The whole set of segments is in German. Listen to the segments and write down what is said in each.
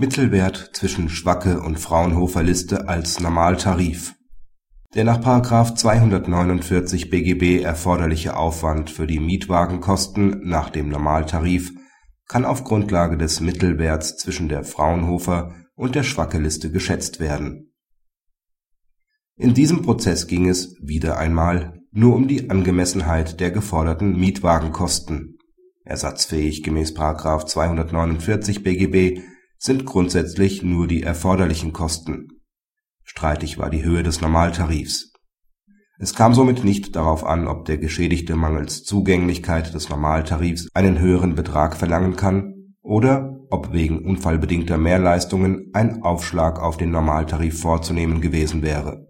Mittelwert zwischen Schwacke und Fraunhofer Liste als Normaltarif Der nach § 249 BGB erforderliche Aufwand für die Mietwagenkosten nach dem Normaltarif kann auf Grundlage des Mittelwerts zwischen der Fraunhofer und der Schwacke-Liste geschätzt werden. In diesem Prozess ging es wieder einmal nur um die Angemessenheit der geforderten Mietwagenkosten. Ersatzfähig gemäß § 249 BGB sind grundsätzlich nur die erforderlichen Kosten. Streitig war die Höhe des Normaltarifs. Es kam somit nicht darauf an, ob der Geschädigte mangels Zugänglichkeit des Normaltarifs einen höheren Betrag verlangen kann oder ob wegen unfallbedingter Mehrleistungen ein Aufschlag auf den Normaltarif vorzunehmen gewesen wäre.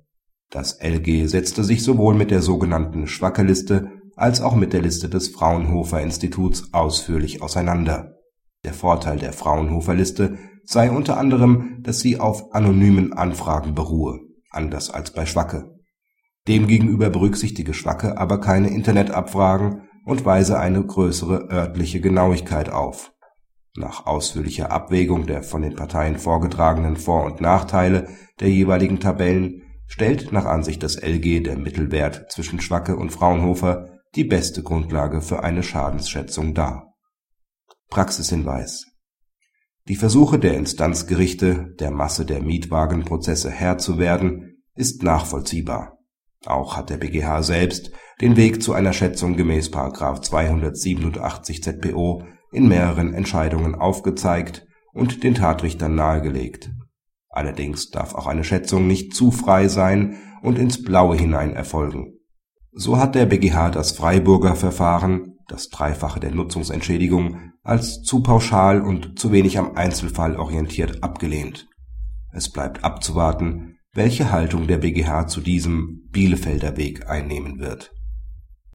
Das LG setzte sich sowohl mit der sogenannten Schwacke-Liste als auch mit der Liste des Fraunhofer Instituts ausführlich auseinander der Vorteil der Fraunhofer-Liste sei unter anderem, dass sie auf anonymen Anfragen beruhe (anders als bei Schwacke). Demgegenüber berücksichtige Schwacke aber keine Internetabfragen und weise eine größere örtliche Genauigkeit auf. Nach ausführlicher Abwägung der von den Parteien vorgetragenen Vor und Nachteile der jeweiligen Tabellen stellt nach Ansicht des LG der Mittelwert zwischen Schwacke und Fraunhofer die beste Grundlage für eine Schadensschätzung dar Praxishinweis Die Versuche der Instanzgerichte, der Masse der Mietwagenprozesse Herr zu werden, ist nachvollziehbar. Auch hat der BGH selbst den Weg zu einer Schätzung gemäß § 287 ZPO in mehreren Entscheidungen aufgezeigt und den Tatrichtern nahegelegt. Allerdings darf auch eine Schätzung nicht zu frei sein und ins Blaue hinein erfolgen. So hat der BGH das Freiburger Verfahren, das Dreifache der Nutzungsentschädigung als zu pauschal und zu wenig am Einzelfall orientiert abgelehnt. Es bleibt abzuwarten, welche Haltung der BGH zu diesem Bielefelder Weg einnehmen wird